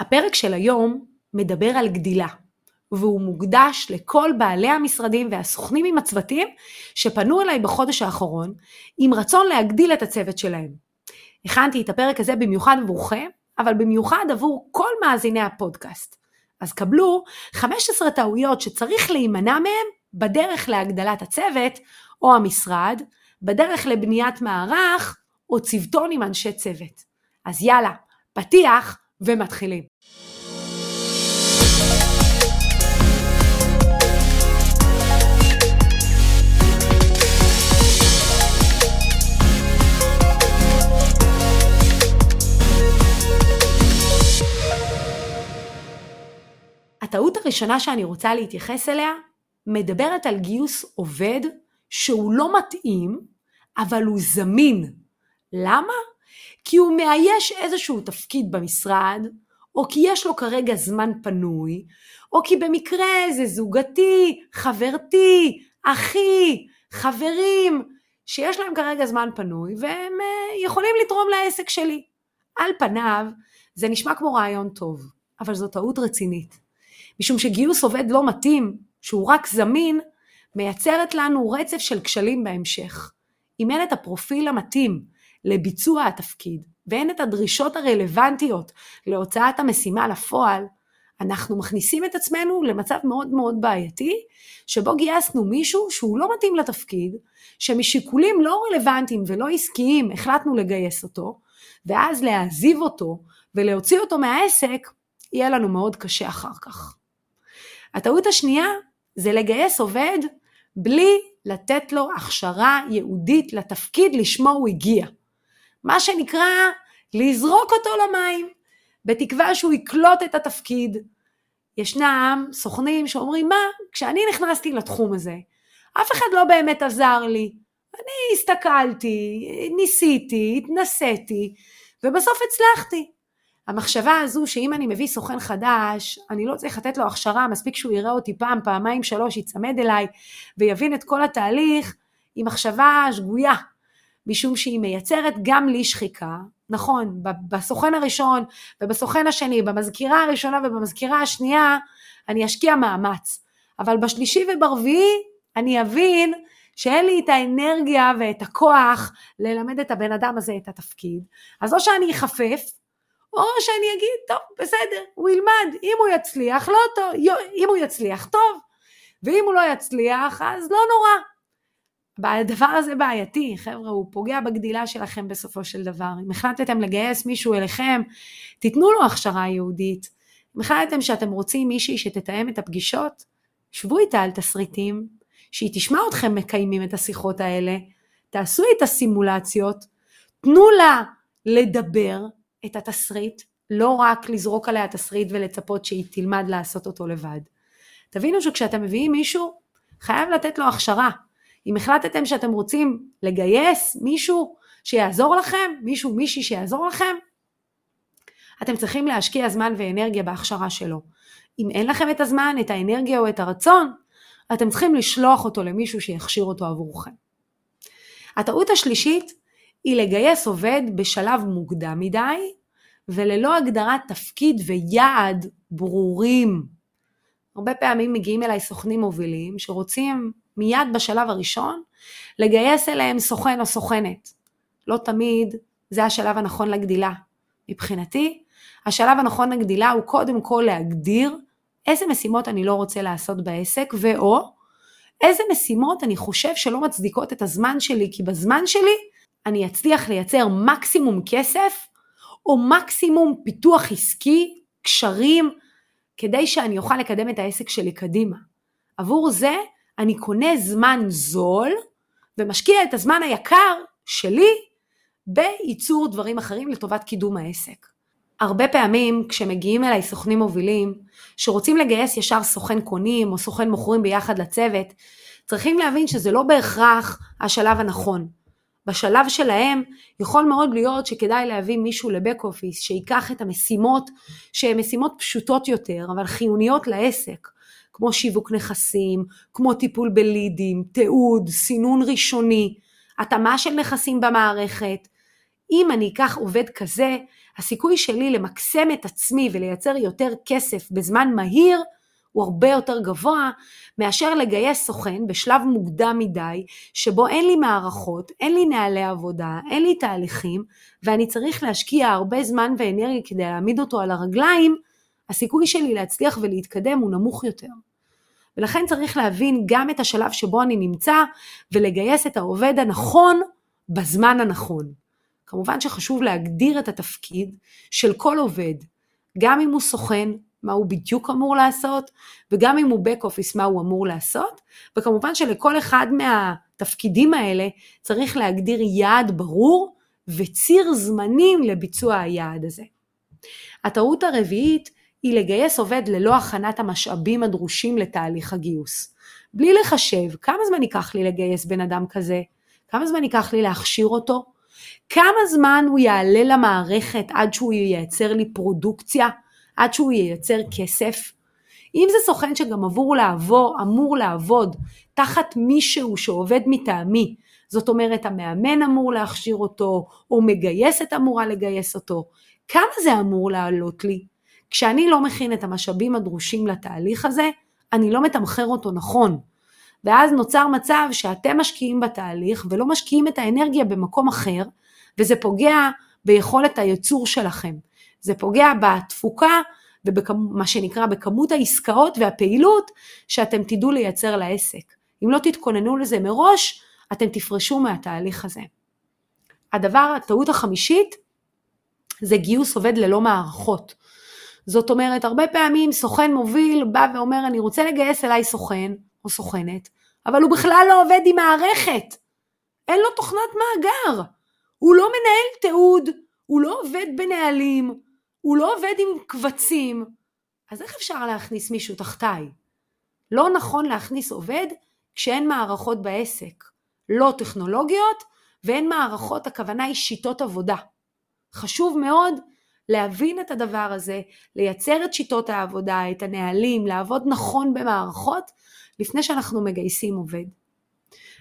הפרק של היום מדבר על גדילה, והוא מוקדש לכל בעלי המשרדים והסוכנים עם הצוותים שפנו אליי בחודש האחרון עם רצון להגדיל את הצוות שלהם. הכנתי את הפרק הזה במיוחד עבורכם, אבל במיוחד עבור כל מאזיני הפודקאסט. אז קבלו 15 טעויות שצריך להימנע מהם בדרך להגדלת הצוות או המשרד, בדרך לבניית מערך או צוותון עם אנשי צוות. אז יאללה, פתיח ומתחילים. הטעות הראשונה שאני רוצה להתייחס אליה מדברת על גיוס עובד שהוא לא מתאים, אבל הוא זמין. למה? כי הוא מאייש איזשהו תפקיד במשרד, או כי יש לו כרגע זמן פנוי, או כי במקרה זה זוגתי, חברתי, אחי, חברים, שיש להם כרגע זמן פנוי, והם אה, יכולים לתרום לעסק שלי. על פניו, זה נשמע כמו רעיון טוב, אבל זו טעות רצינית. משום שגיוס עובד לא מתאים, שהוא רק זמין, מייצרת לנו רצף של כשלים בהמשך. אם אין את הפרופיל המתאים לביצוע התפקיד, ואין את הדרישות הרלוונטיות להוצאת המשימה לפועל, אנחנו מכניסים את עצמנו למצב מאוד מאוד בעייתי, שבו גייסנו מישהו שהוא לא מתאים לתפקיד, שמשיקולים לא רלוונטיים ולא עסקיים החלטנו לגייס אותו, ואז להעזיב אותו ולהוציא אותו מהעסק, יהיה לנו מאוד קשה אחר כך. הטעות השנייה זה לגייס עובד בלי לתת לו הכשרה ייעודית לתפקיד לשמו הוא הגיע. מה שנקרא לזרוק אותו למים, בתקווה שהוא יקלוט את התפקיד. ישנם סוכנים שאומרים, מה, כשאני נכנסתי לתחום הזה, אף אחד לא באמת עזר לי. אני הסתכלתי, ניסיתי, התנסיתי, ובסוף הצלחתי. המחשבה הזו שאם אני מביא סוכן חדש, אני לא צריך לתת לו הכשרה, מספיק שהוא יראה אותי פעם, פעמיים, שלוש, ייצמד אליי ויבין את כל התהליך, היא מחשבה שגויה, משום שהיא מייצרת גם לי שחיקה, נכון, בסוכן הראשון ובסוכן השני, במזכירה הראשונה ובמזכירה השנייה, אני אשקיע מאמץ, אבל בשלישי וברביעי אני אבין שאין לי את האנרגיה ואת הכוח ללמד את הבן אדם הזה את התפקיד, אז או שאני אחפף, או שאני אגיד, טוב, בסדר, הוא ילמד, אם הוא יצליח, לא טוב, אם הוא יצליח, טוב, ואם הוא לא יצליח, אז לא נורא. הדבר הזה בעייתי, חבר'ה, הוא פוגע בגדילה שלכם בסופו של דבר. אם החלטתם לגייס מישהו אליכם, תיתנו לו הכשרה יהודית. אם החלטתם שאתם רוצים מישהי שתתאם את הפגישות, שבו איתה על תסריטים, שהיא תשמע אתכם מקיימים את השיחות האלה, תעשו את הסימולציות, תנו לה לדבר, את התסריט, לא רק לזרוק עליה תסריט ולצפות שהיא תלמד לעשות אותו לבד. תבינו שכשאתם מביאים מישהו, חייב לתת לו הכשרה. אם החלטתם שאתם רוצים לגייס מישהו שיעזור לכם, מישהו, מישהי שיעזור לכם, אתם צריכים להשקיע זמן ואנרגיה בהכשרה שלו. אם אין לכם את הזמן, את האנרגיה או את הרצון, אתם צריכים לשלוח אותו למישהו שיכשיר אותו עבורכם. הטעות השלישית היא לגייס עובד בשלב מוקדם מדי וללא הגדרת תפקיד ויעד ברורים. הרבה פעמים מגיעים אליי סוכנים מובילים שרוצים מיד בשלב הראשון לגייס אליהם סוכן או סוכנת. לא תמיד זה השלב הנכון לגדילה. מבחינתי, השלב הנכון לגדילה הוא קודם כל להגדיר איזה משימות אני לא רוצה לעשות בעסק ואו איזה משימות אני חושב שלא מצדיקות את הזמן שלי כי בזמן שלי אני אצליח לייצר מקסימום כסף או מקסימום פיתוח עסקי, קשרים, כדי שאני אוכל לקדם את העסק שלי קדימה. עבור זה אני קונה זמן זול ומשקיע את הזמן היקר שלי בייצור דברים אחרים לטובת קידום העסק. הרבה פעמים כשמגיעים אליי סוכנים מובילים שרוצים לגייס ישר סוכן קונים או סוכן מוכרים ביחד לצוות, צריכים להבין שזה לא בהכרח השלב הנכון. בשלב שלהם יכול מאוד להיות שכדאי להביא מישהו לבק אופיס שייקח את המשימות שהן משימות פשוטות יותר אבל חיוניות לעסק כמו שיווק נכסים, כמו טיפול בלידים, תיעוד, סינון ראשוני, התאמה של נכסים במערכת. אם אני אקח עובד כזה, הסיכוי שלי למקסם את עצמי ולייצר יותר כסף בזמן מהיר הוא הרבה יותר גבוה מאשר לגייס סוכן בשלב מוקדם מדי, שבו אין לי מערכות, אין לי נהלי עבודה, אין לי תהליכים, ואני צריך להשקיע הרבה זמן ואנרגיה כדי להעמיד אותו על הרגליים, הסיכוי שלי להצליח ולהתקדם הוא נמוך יותר. ולכן צריך להבין גם את השלב שבו אני נמצא ולגייס את העובד הנכון בזמן הנכון. כמובן שחשוב להגדיר את התפקיד של כל עובד, גם אם הוא סוכן, מה הוא בדיוק אמור לעשות, וגם אם הוא back office, מה הוא אמור לעשות, וכמובן שלכל אחד מהתפקידים האלה צריך להגדיר יעד ברור וציר זמנים לביצוע היעד הזה. הטעות הרביעית היא לגייס עובד ללא הכנת המשאבים הדרושים לתהליך הגיוס. בלי לחשב כמה זמן ייקח לי לגייס בן אדם כזה, כמה זמן ייקח לי להכשיר אותו, כמה זמן הוא יעלה למערכת עד שהוא ייצר לי פרודוקציה, עד שהוא ייצר כסף. אם זה סוכן שגם עבור לעבור, אמור לעבוד תחת מישהו שעובד מטעמי, זאת אומרת המאמן אמור להכשיר אותו, או מגייסת אמורה לגייס אותו, כמה זה אמור לעלות לי? כשאני לא מכין את המשאבים הדרושים לתהליך הזה, אני לא מתמחר אותו נכון. ואז נוצר מצב שאתם משקיעים בתהליך ולא משקיעים את האנרגיה במקום אחר, וזה פוגע ביכולת הייצור שלכם. זה פוגע בתפוקה ובמה שנקרא בכמות העסקאות והפעילות שאתם תדעו לייצר לעסק. אם לא תתכוננו לזה מראש, אתם תפרשו מהתהליך הזה. הדבר, הטעות החמישית, זה גיוס עובד ללא מערכות. זאת אומרת, הרבה פעמים סוכן מוביל בא ואומר, אני רוצה לגייס אליי סוכן או סוכנת, אבל הוא בכלל לא עובד עם מערכת. אין לו תוכנת מאגר. הוא לא מנהל תיעוד, הוא לא עובד בנהלים, הוא לא עובד עם קבצים. אז איך אפשר להכניס מישהו תחתיי? לא נכון להכניס עובד כשאין מערכות בעסק. לא טכנולוגיות ואין מערכות, הכוונה היא שיטות עבודה. חשוב מאוד להבין את הדבר הזה, לייצר את שיטות העבודה, את הנהלים, לעבוד נכון במערכות, לפני שאנחנו מגייסים עובד.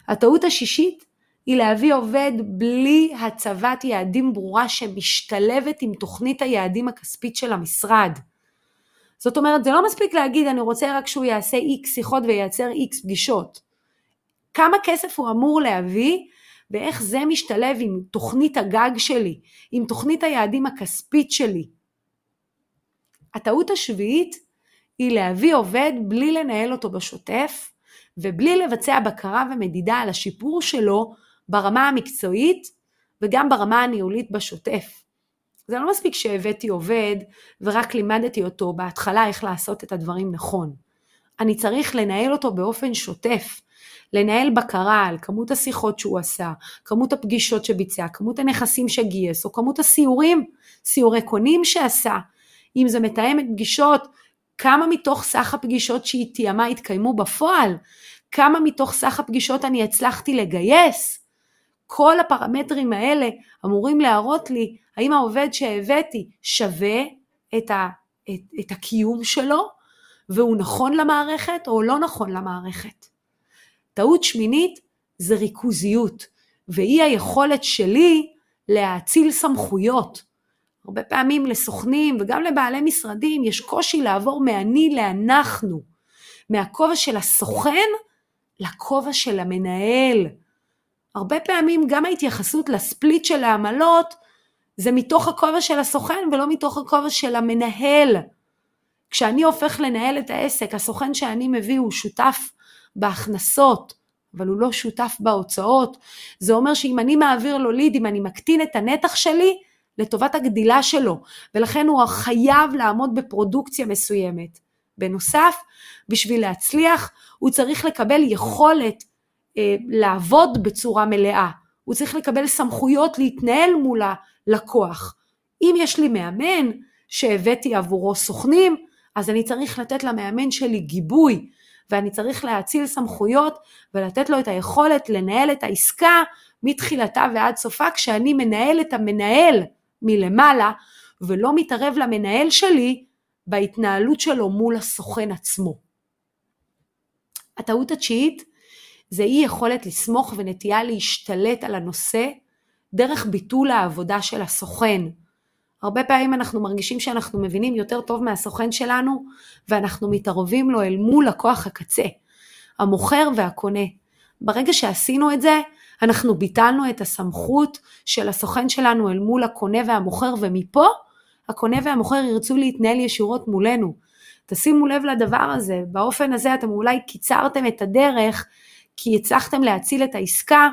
הטעות השישית היא להביא עובד בלי הצבת יעדים ברורה שמשתלבת עם תוכנית היעדים הכספית של המשרד. זאת אומרת, זה לא מספיק להגיד אני רוצה רק שהוא יעשה איקס שיחות וייצר איקס פגישות. כמה כסף הוא אמור להביא ואיך זה משתלב עם תוכנית הגג שלי, עם תוכנית היעדים הכספית שלי. הטעות השביעית היא להביא עובד בלי לנהל אותו בשוטף ובלי לבצע בקרה ומדידה על השיפור שלו ברמה המקצועית וגם ברמה הניהולית בשוטף. זה לא מספיק שהבאתי עובד ורק לימדתי אותו בהתחלה איך לעשות את הדברים נכון. אני צריך לנהל אותו באופן שוטף, לנהל בקרה על כמות השיחות שהוא עשה, כמות הפגישות שביצע, כמות הנכסים שגייס, או כמות הסיורים, סיורי קונים שעשה. אם זה מתאמת פגישות, כמה מתוך סך הפגישות שהיא תיאמה התקיימו בפועל, כמה מתוך סך הפגישות אני הצלחתי לגייס. כל הפרמטרים האלה אמורים להראות לי האם העובד שהבאתי שווה את, ה, את, את הקיום שלו והוא נכון למערכת או לא נכון למערכת. טעות שמינית זה ריכוזיות ואי היכולת שלי להאציל סמכויות. הרבה פעמים לסוכנים וגם לבעלי משרדים יש קושי לעבור מאני לאנחנו, מהכובע של הסוכן לכובע של המנהל. הרבה פעמים גם ההתייחסות לספליט של העמלות זה מתוך הכובע של הסוכן ולא מתוך הכובע של המנהל. כשאני הופך לנהל את העסק, הסוכן שאני מביא הוא שותף בהכנסות, אבל הוא לא שותף בהוצאות. זה אומר שאם אני מעביר לו לידים, אני מקטין את הנתח שלי לטובת הגדילה שלו, ולכן הוא חייב לעמוד בפרודוקציה מסוימת. בנוסף, בשביל להצליח, הוא צריך לקבל יכולת אה, לעבוד בצורה מלאה. הוא צריך לקבל סמכויות להתנהל מול הלקוח. אם יש לי מאמן שהבאתי עבורו סוכנים, אז אני צריך לתת למאמן שלי גיבוי, ואני צריך להאציל סמכויות ולתת לו את היכולת לנהל את העסקה מתחילתה ועד סופה, כשאני מנהל את המנהל מלמעלה, ולא מתערב למנהל שלי בהתנהלות שלו מול הסוכן עצמו. הטעות התשיעית זה אי יכולת לסמוך ונטייה להשתלט על הנושא דרך ביטול העבודה של הסוכן. הרבה פעמים אנחנו מרגישים שאנחנו מבינים יותר טוב מהסוכן שלנו, ואנחנו מתערבים לו אל מול לקוח הקצה, המוכר והקונה. ברגע שעשינו את זה, אנחנו ביטלנו את הסמכות של הסוכן שלנו אל מול הקונה והמוכר, ומפה הקונה והמוכר ירצו להתנהל ישירות מולנו. תשימו לב לדבר הזה, באופן הזה אתם אולי קיצרתם את הדרך כי הצלחתם להציל את העסקה,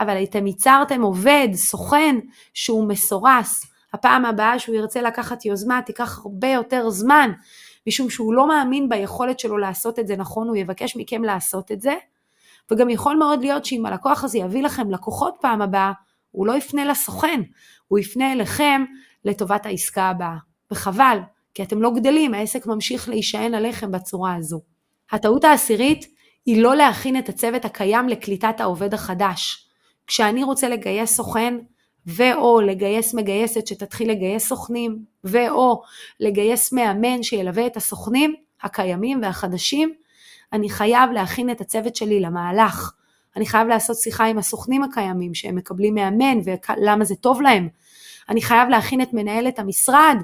אבל אתם ייצרתם עובד, סוכן, שהוא מסורס. הפעם הבאה שהוא ירצה לקחת יוזמה תיקח הרבה יותר זמן, משום שהוא לא מאמין ביכולת שלו לעשות את זה נכון, הוא יבקש מכם לעשות את זה, וגם יכול מאוד להיות שאם הלקוח הזה יביא לכם לקוחות פעם הבאה, הוא לא יפנה לסוכן, הוא יפנה אליכם לטובת העסקה הבאה. וחבל, כי אתם לא גדלים, העסק ממשיך להישען עליכם בצורה הזו. הטעות העשירית היא לא להכין את הצוות הקיים לקליטת העובד החדש. כשאני רוצה לגייס סוכן, ואו לגייס מגייסת שתתחיל לגייס סוכנים, ואו לגייס מאמן שילווה את הסוכנים הקיימים והחדשים, אני חייב להכין את הצוות שלי למהלך. אני חייב לעשות שיחה עם הסוכנים הקיימים שהם מקבלים מאמן ולמה זה טוב להם. אני חייב להכין את מנהלת המשרד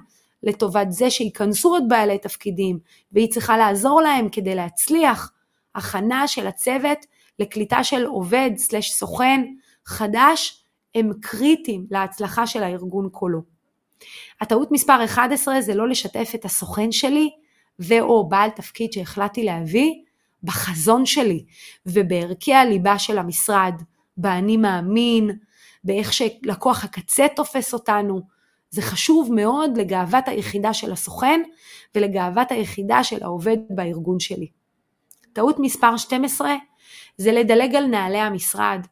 לטובת זה שייכנסו עוד בעלי תפקידים והיא צריכה לעזור להם כדי להצליח. הכנה של הצוות לקליטה של עובד סלש סוכן חדש הם קריטיים להצלחה של הארגון כולו. הטעות מספר 11 זה לא לשתף את הסוכן שלי ו/או בעל תפקיד שהחלטתי להביא בחזון שלי ובערכי הליבה של המשרד, באני מאמין, באיך שלקוח הקצה תופס אותנו. זה חשוב מאוד לגאוות היחידה של הסוכן ולגאוות היחידה של העובד בארגון שלי. טעות מספר 12 זה לדלג על נעלי המשרד,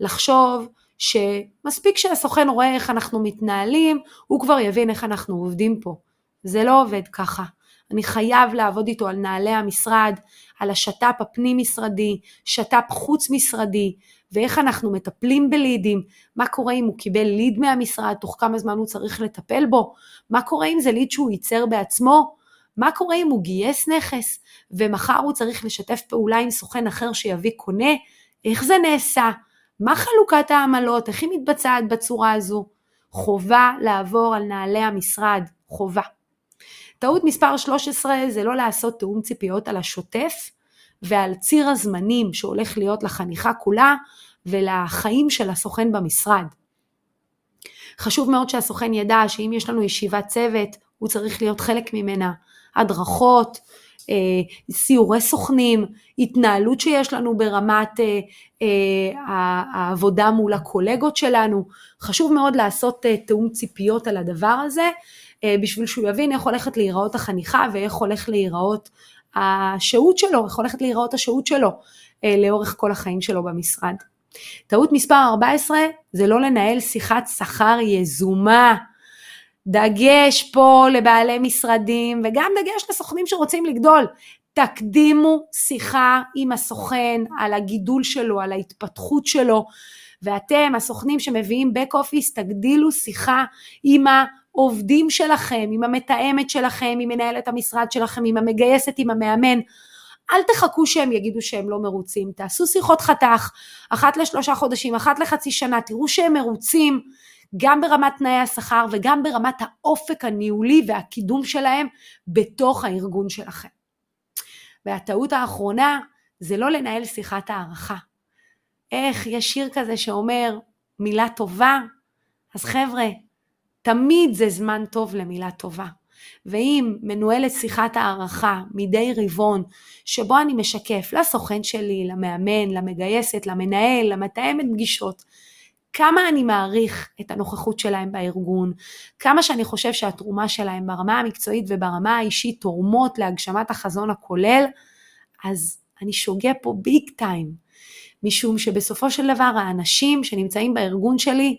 לחשוב שמספיק שהסוכן רואה איך אנחנו מתנהלים, הוא כבר יבין איך אנחנו עובדים פה. זה לא עובד ככה. אני חייב לעבוד איתו על נעלי המשרד, על השת"פ הפנים-משרדי, שת"פ חוץ-משרדי, ואיך אנחנו מטפלים בלידים, מה קורה אם הוא קיבל ליד מהמשרד, תוך כמה זמן הוא צריך לטפל בו, מה קורה אם זה ליד שהוא ייצר בעצמו, מה קורה אם הוא גייס נכס ומחר הוא צריך לשתף פעולה עם סוכן אחר שיביא קונה, איך זה נעשה, מה חלוקת העמלות, איך היא מתבצעת בצורה הזו. חובה לעבור על נעלי המשרד, חובה. טעות מספר 13 זה לא לעשות תיאום ציפיות על השוטף ועל ציר הזמנים שהולך להיות לחניכה כולה ולחיים של הסוכן במשרד. חשוב מאוד שהסוכן ידע שאם יש לנו ישיבת צוות, הוא צריך להיות חלק ממנה. הדרכות, סיורי סוכנים, התנהלות שיש לנו ברמת אה, אה, העבודה מול הקולגות שלנו. חשוב מאוד לעשות תיאום ציפיות על הדבר הזה, בשביל שהוא יבין איך הולכת להיראות החניכה ואיך הולך להיראות השהות שלו, איך הולכת להיראות השהות שלו לאורך כל החיים שלו במשרד. טעות מספר 14 זה לא לנהל שיחת שכר יזומה. דגש פה לבעלי משרדים וגם דגש לסוכנים שרוצים לגדול. תקדימו שיחה עם הסוכן על הגידול שלו, על ההתפתחות שלו, ואתם, הסוכנים שמביאים back office, תגדילו שיחה עם העובדים שלכם, עם המתאמת שלכם, עם מנהלת המשרד שלכם, עם המגייסת, עם המאמן. אל תחכו שהם יגידו שהם לא מרוצים, תעשו שיחות חתך, אחת לשלושה חודשים, אחת לחצי שנה, תראו שהם מרוצים, גם ברמת תנאי השכר וגם ברמת האופק הניהולי והקידום שלהם בתוך הארגון שלכם. והטעות האחרונה זה לא לנהל שיחת הערכה. איך יש שיר כזה שאומר מילה טובה? אז חבר'ה, תמיד זה זמן טוב למילה טובה. ואם מנוהלת שיחת הערכה מדי רבעון, שבו אני משקף לסוכן שלי, למאמן, למגייסת, למנהל, למתאמת פגישות, כמה אני מעריך את הנוכחות שלהם בארגון, כמה שאני חושב שהתרומה שלהם ברמה המקצועית וברמה האישית תורמות להגשמת החזון הכולל, אז אני שוגה פה ביג טיים, משום שבסופו של דבר האנשים שנמצאים בארגון שלי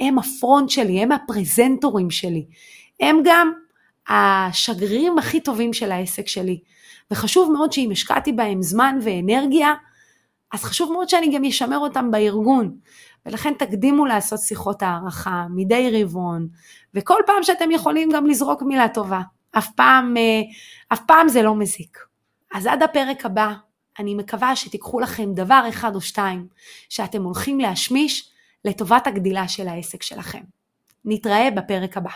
הם הפרונט שלי, הם הפרזנטורים שלי, הם גם השגרירים הכי טובים של העסק שלי, וחשוב מאוד שאם השקעתי בהם זמן ואנרגיה, אז חשוב מאוד שאני גם אשמר אותם בארגון. ולכן תקדימו לעשות שיחות הערכה מדי רבעון, וכל פעם שאתם יכולים גם לזרוק מילה טובה. אף פעם, אה, אף פעם זה לא מזיק. אז עד הפרק הבא, אני מקווה שתיקחו לכם דבר אחד או שתיים שאתם הולכים להשמיש לטובת הגדילה של העסק שלכם. נתראה בפרק הבא.